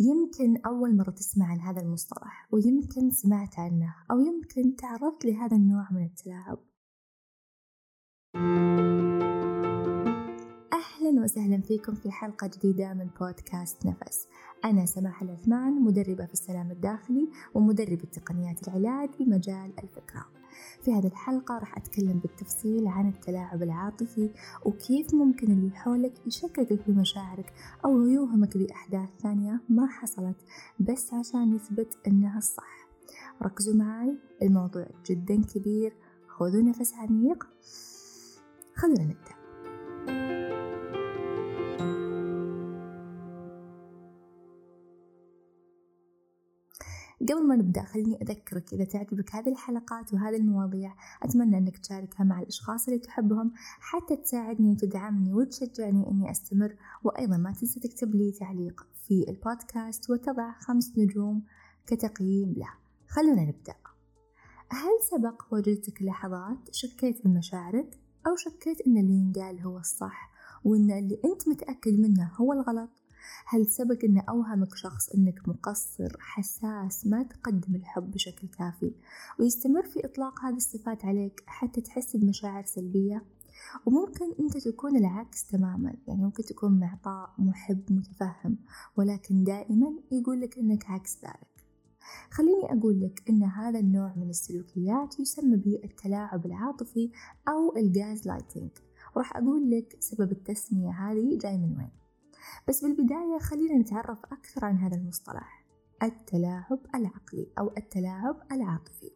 يمكن أول مرة تسمع عن هذا المصطلح ويمكن سمعت عنه أو يمكن تعرضت لهذا النوع من التلاعب. أهلا وسهلا فيكم في حلقة جديدة من بودكاست نفس. أنا سماح العثمان مدربة في السلام الداخلي ومدربة تقنيات العلاج بمجال الفكرة. في هذه الحلقة راح أتكلم بالتفصيل عن التلاعب العاطفي وكيف ممكن اللي حولك يشككك في مشاعرك أو يوهمك بأحداث ثانية ما حصلت بس عشان يثبت إنها الصح. ركزوا معي الموضوع جدا كبير. خذوا نفس عميق. خلونا نبدأ. قبل ما نبدأ خليني أذكرك إذا تعجبك هذه الحلقات وهذه المواضيع أتمنى أنك تشاركها مع الأشخاص اللي تحبهم حتى تساعدني وتدعمني وتشجعني أني أستمر وأيضا ما تنسى تكتب لي تعليق في البودكاست وتضع خمس نجوم كتقييم له. خلونا نبدأ. هل سبق وجدتك لحظات شكيت بمشاعرك أو شكيت أن اللي ينقال هو الصح وأن اللي أنت متأكد منه هو الغلط؟ هل سبق أن أوهمك شخص أنك مقصر حساس ما تقدم الحب بشكل كافي؟ ويستمر في إطلاق هذه الصفات عليك حتى تحس بمشاعر سلبية؟ وممكن أنت تكون العكس تماما يعني ممكن تكون معطاء محب متفهم ولكن دائما يقول لك أنك عكس ذلك. خليني أقول لك أن هذا النوع من السلوكيات يسمى بالتلاعب العاطفي أو ال gaslighting وراح أقول لك سبب التسمية هذه جاي من وين. بس بالبداية خلينا نتعرف أكثر عن هذا المصطلح التلاعب العقلي أو التلاعب العاطفي.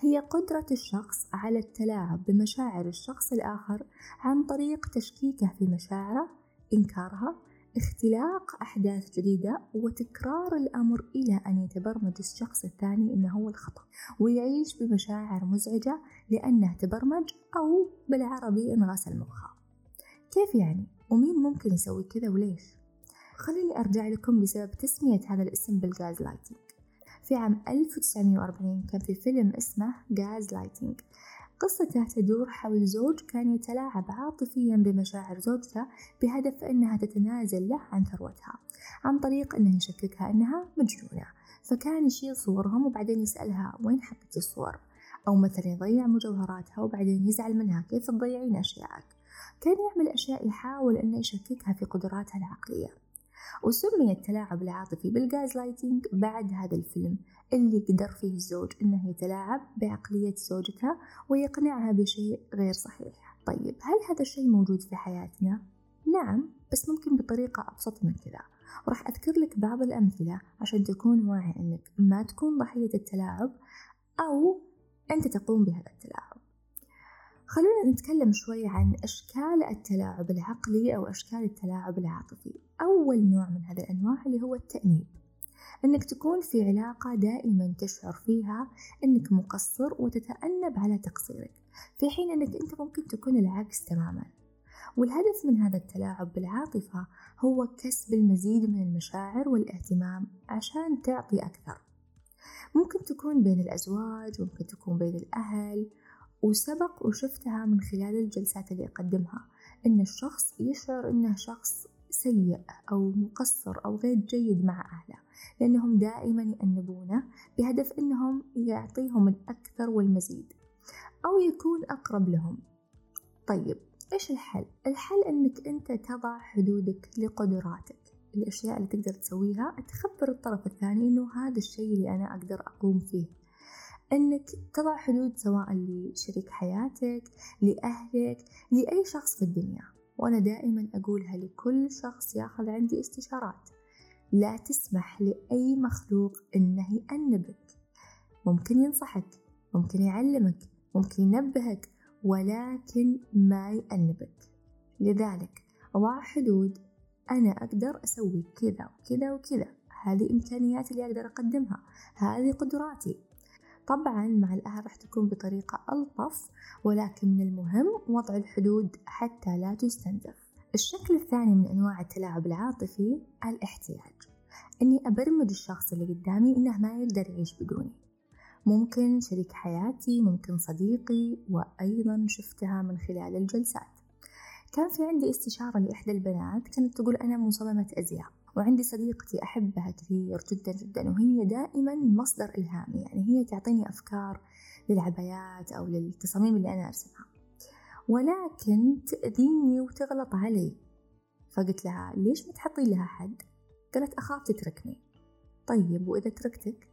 هي قدرة الشخص على التلاعب بمشاعر الشخص الآخر عن طريق تشكيكه في مشاعره إنكارها اختلاق أحداث جديدة وتكرار الأمر إلى أن يتبرمج الشخص الثاني أنه هو الخطأ. ويعيش بمشاعر مزعجة لأنه تبرمج أو بالعربي انغسل مخه كيف يعني؟ ومين ممكن يسوي كذا وليش؟ خليني أرجع لكم بسبب تسمية هذا الاسم بال gaslighting في عام 1940 كان في فيلم اسمه gaslighting قصته تدور حول زوج كان يتلاعب عاطفيا بمشاعر زوجته بهدف أنها تتنازل له عن ثروتها عن طريق أنه يشككها أنها مجنونة. فكان يشيل صورهم وبعدين يسألها وين حطيتي الصور؟ أو مثلا يضيع مجوهراتها وبعدين يزعل منها كيف تضيعين أشيائك كان يعمل أشياء يحاول أنه يشككها في قدراتها العقلية. وسمي التلاعب العاطفي بالغاز لايتنج بعد هذا الفيلم اللي قدر فيه الزوج أنه يتلاعب بعقلية زوجته ويقنعها بشيء غير صحيح. طيب هل هذا الشيء موجود في حياتنا؟ نعم بس ممكن بطريقة أبسط من كذا. وراح أذكر لك بعض الأمثلة عشان تكون واعي أنك ما تكون ضحية التلاعب أو أنت تقوم بهذا التلاعب. خلونا نتكلم شوي عن أشكال التلاعب العقلي أو أشكال التلاعب العاطفي. أول نوع من هذه الأنواع اللي هو التأنيب. أنك تكون في علاقة دائما تشعر فيها أنك مقصر وتتأنب على تقصيرك في حين أنك أنت ممكن تكون العكس تماما. والهدف من هذا التلاعب بالعاطفة هو كسب المزيد من المشاعر والاهتمام عشان تعطي أكثر. ممكن تكون بين الأزواج ممكن تكون بين الأهل وسبق وشفتها من خلال الجلسات اللي أقدمها إن الشخص يشعر إنه شخص سيء أو مقصر أو غير جيد مع أهله لأنهم دائما يأنبونه بهدف إنهم يعطيهم الأكثر والمزيد أو يكون أقرب لهم. طيب إيش الحل؟ الحل إنك أنت تضع حدودك لقدراتك. الأشياء اللي تقدر تسويها تخبر الطرف الثاني إنه هذا الشيء اللي أنا أقدر أقوم فيه. أنك تضع حدود سواء لشريك حياتك لأهلك لأي شخص في الدنيا. وأنا دائما أقولها لكل شخص يأخذ عندي استشارات. لا تسمح لأي مخلوق أنه يأنبك. ممكن ينصحك ممكن يعلمك ممكن ينبهك ولكن ما يأنبك. لذلك ضع حدود أنا أقدر أسوي كذا وكذا وكذا. هذه إمكانياتي اللي أقدر أقدمها. هذه قدراتي. طبعا مع الأهل راح تكون بطريقة ألطف ولكن من المهم وضع الحدود حتى لا تستنزف. الشكل الثاني من أنواع التلاعب العاطفي الاحتياج. أني أبرمج الشخص اللي قدامي إنه ما يقدر يعيش بدوني. ممكن شريك حياتي ممكن صديقي وأيضا شفتها من خلال الجلسات. كان في عندي استشارة لإحدى البنات كانت تقول أنا مصممة أزياء. وعندي صديقتي أحبها كثير جدا جدا وهي دائما مصدر إلهامي يعني هي تعطيني أفكار للعبايات أو للتصاميم اللي أنا أرسمها. ولكن تأذيني وتغلط علي. فقلت لها ليش ما تحطي لها حد؟ قالت أخاف تتركني. طيب وإذا تركتك؟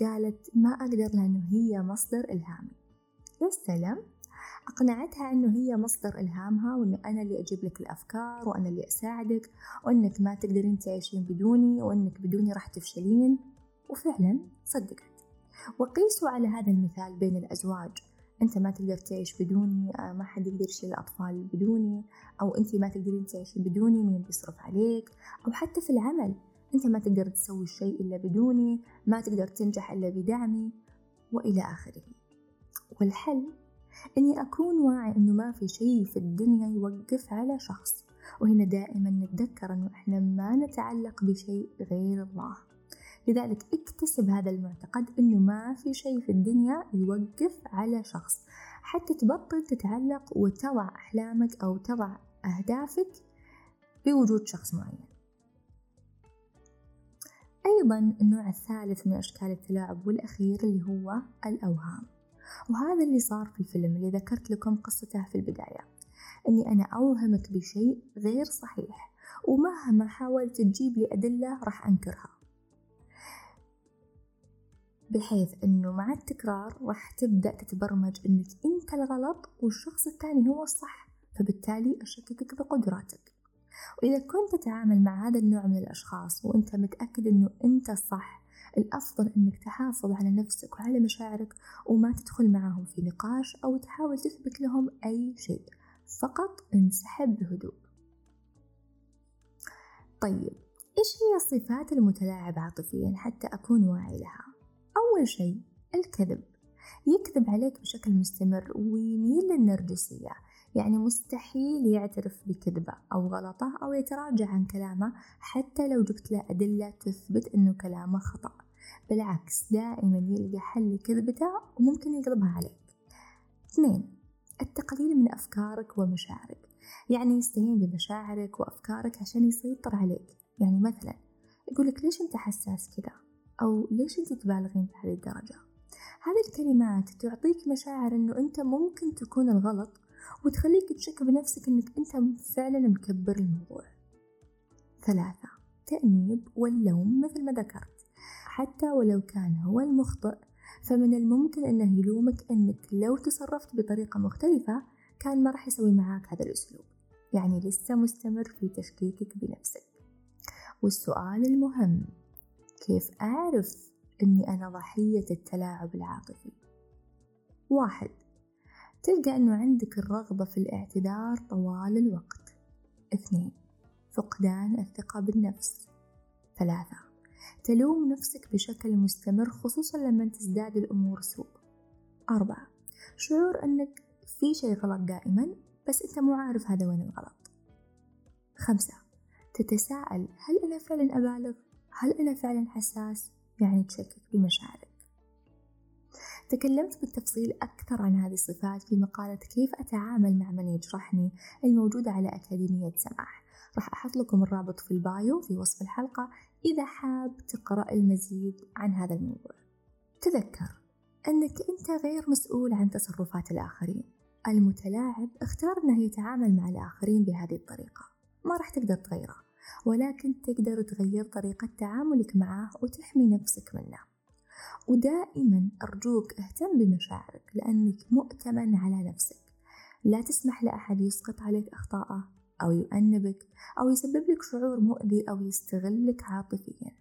قالت ما أقدر لأنه هي مصدر إلهامي. يا سلام! أقنعتها أنه هي مصدر إلهامها وأنه أنا اللي أجيب لك الأفكار وأنا اللي أساعدك وأنك ما تقدرين تعيشين بدوني وأنك بدوني راح تفشلين. وفعلا صدقت. وقيسوا على هذا المثال بين الأزواج. أنت ما تقدر تعيش بدوني آه، ما حد يقدر يشيل الأطفال بدوني. أو أنت ما تقدرين تعيشي بدوني مين بيصرف عليك؟ أو حتى في العمل. أنت ما تقدر تسوي الشيء إلا بدوني ما تقدر تنجح إلا بدعمي وإلى آخره. والحل إني أكون واعي إنه ما في شيء في الدنيا يوقف على شخص. وهنا دائما نتذكر إنه إحنا ما نتعلق بشيء غير الله. لذلك اكتسب هذا المعتقد إنه ما في شيء في الدنيا يوقف على شخص. حتى تبطل تتعلق وتضع أحلامك أو تضع أهدافك بوجود شخص معين. أيضا النوع الثالث من أشكال التلاعب والأخير اللي هو الأوهام. وهذا اللي صار في الفيلم اللي ذكرت لكم قصته في البداية أني أنا أوهمك بشيء غير صحيح ومهما حاولت تجيب لي أدلة راح أنكرها. بحيث أنه مع التكرار راح تبدأ تتبرمج أنك أنت الغلط والشخص الثاني هو الصح فبالتالي أشككك بقدراتك. وإذا كنت تتعامل مع هذا النوع من الأشخاص وأنت متأكد أنه أنت الصح الأفضل أنك تحافظ على نفسك وعلى مشاعرك وما تدخل معهم في نقاش أو تحاول تثبت لهم أي شيء. فقط انسحب بهدوء. طيب إيش هي الصفات المتلاعب عاطفيا حتى أكون واعي لها؟ أول شيء الكذب. يكذب عليك بشكل مستمر ويميل للنرجسية. يعني مستحيل يعترف بكذبة أو غلطة أو يتراجع عن كلامه حتى لو جبت له أدلة تثبت أنه كلامه خطأ. بالعكس دائما يلقى حل لكذبته وممكن يقلبها عليك. اثنين التقليل من أفكارك ومشاعرك. يعني يستهين بمشاعرك وأفكارك عشان يسيطر عليك. يعني مثلا يقولك ليش أنت حساس كذا؟ أو ليش أنت تبالغين بهذه الدرجة؟ هذه الكلمات تعطيك مشاعر أنه أنت ممكن تكون الغلط وتخليك تشك بنفسك أنك أنت فعلا مكبر الموضوع. ثلاثة تأنيب واللوم مثل ما ذكرت. حتى ولو كان هو المخطئ فمن الممكن أنه يلومك أنك لو تصرفت بطريقة مختلفة كان ما راح يسوي معاك هذا الأسلوب. يعني لسه مستمر في تشكيكك بنفسك. والسؤال المهم كيف أعرف أني أنا ضحية التلاعب العاطفي؟ واحد تلقى أنه عندك الرغبة في الاعتذار طوال الوقت. اثنين فقدان الثقة بالنفس. ثلاثة تلوم نفسك بشكل مستمر خصوصا لما تزداد الأمور سوء. أربعة شعور أنك في شيء غلط دائما بس أنت مو عارف هذا وين الغلط. خمسة تتساءل هل أنا فعلا أبالغ؟ هل أنا فعلا حساس؟ يعني تشكك بمشاعرك. تكلمت بالتفصيل أكثر عن هذه الصفات في مقالة كيف أتعامل مع من يجرحني الموجودة على أكاديمية سماح. راح أحط لكم الرابط في البايو في وصف الحلقة إذا حاب تقرأ المزيد عن هذا الموضوع. تذكر أنك أنت غير مسؤول عن تصرفات الآخرين. المتلاعب اختار أنه يتعامل مع الآخرين بهذه الطريقة. ما راح تقدر تغيره ولكن تقدر تغير طريقة تعاملك معه وتحمي نفسك منه. ودائما أرجوك اهتم بمشاعرك لأنك مؤتمن على نفسك. لا تسمح لأحد يسقط عليك أخطاءه أو يؤنبك أو يسبب لك شعور مؤذي أو يستغلك عاطفيا.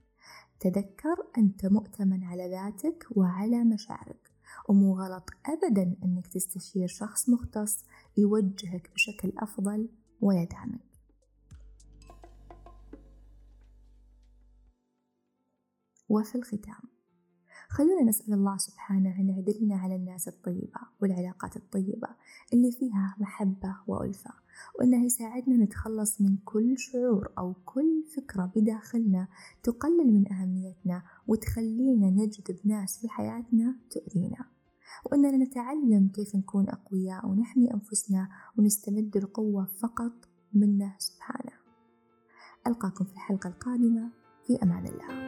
تذكر أنت مؤتمن على ذاتك وعلى مشاعرك ومو غلط أبدا أنك تستشير شخص مختص يوجهك بشكل أفضل ويدعمك. وفي الختام خلونا نسأل الله سبحانه أن يعدلنا على الناس الطيبة والعلاقات الطيبة اللي فيها محبة وألفة وأنه يساعدنا نتخلص من كل شعور أو كل فكرة بداخلنا تقلل من أهميتنا وتخلينا نجذب ناس في حياتنا تؤذينا وأننا نتعلم كيف نكون أقوياء ونحمي أنفسنا ونستمد القوة فقط منه سبحانه. ألقاكم في الحلقة القادمة في أمان الله.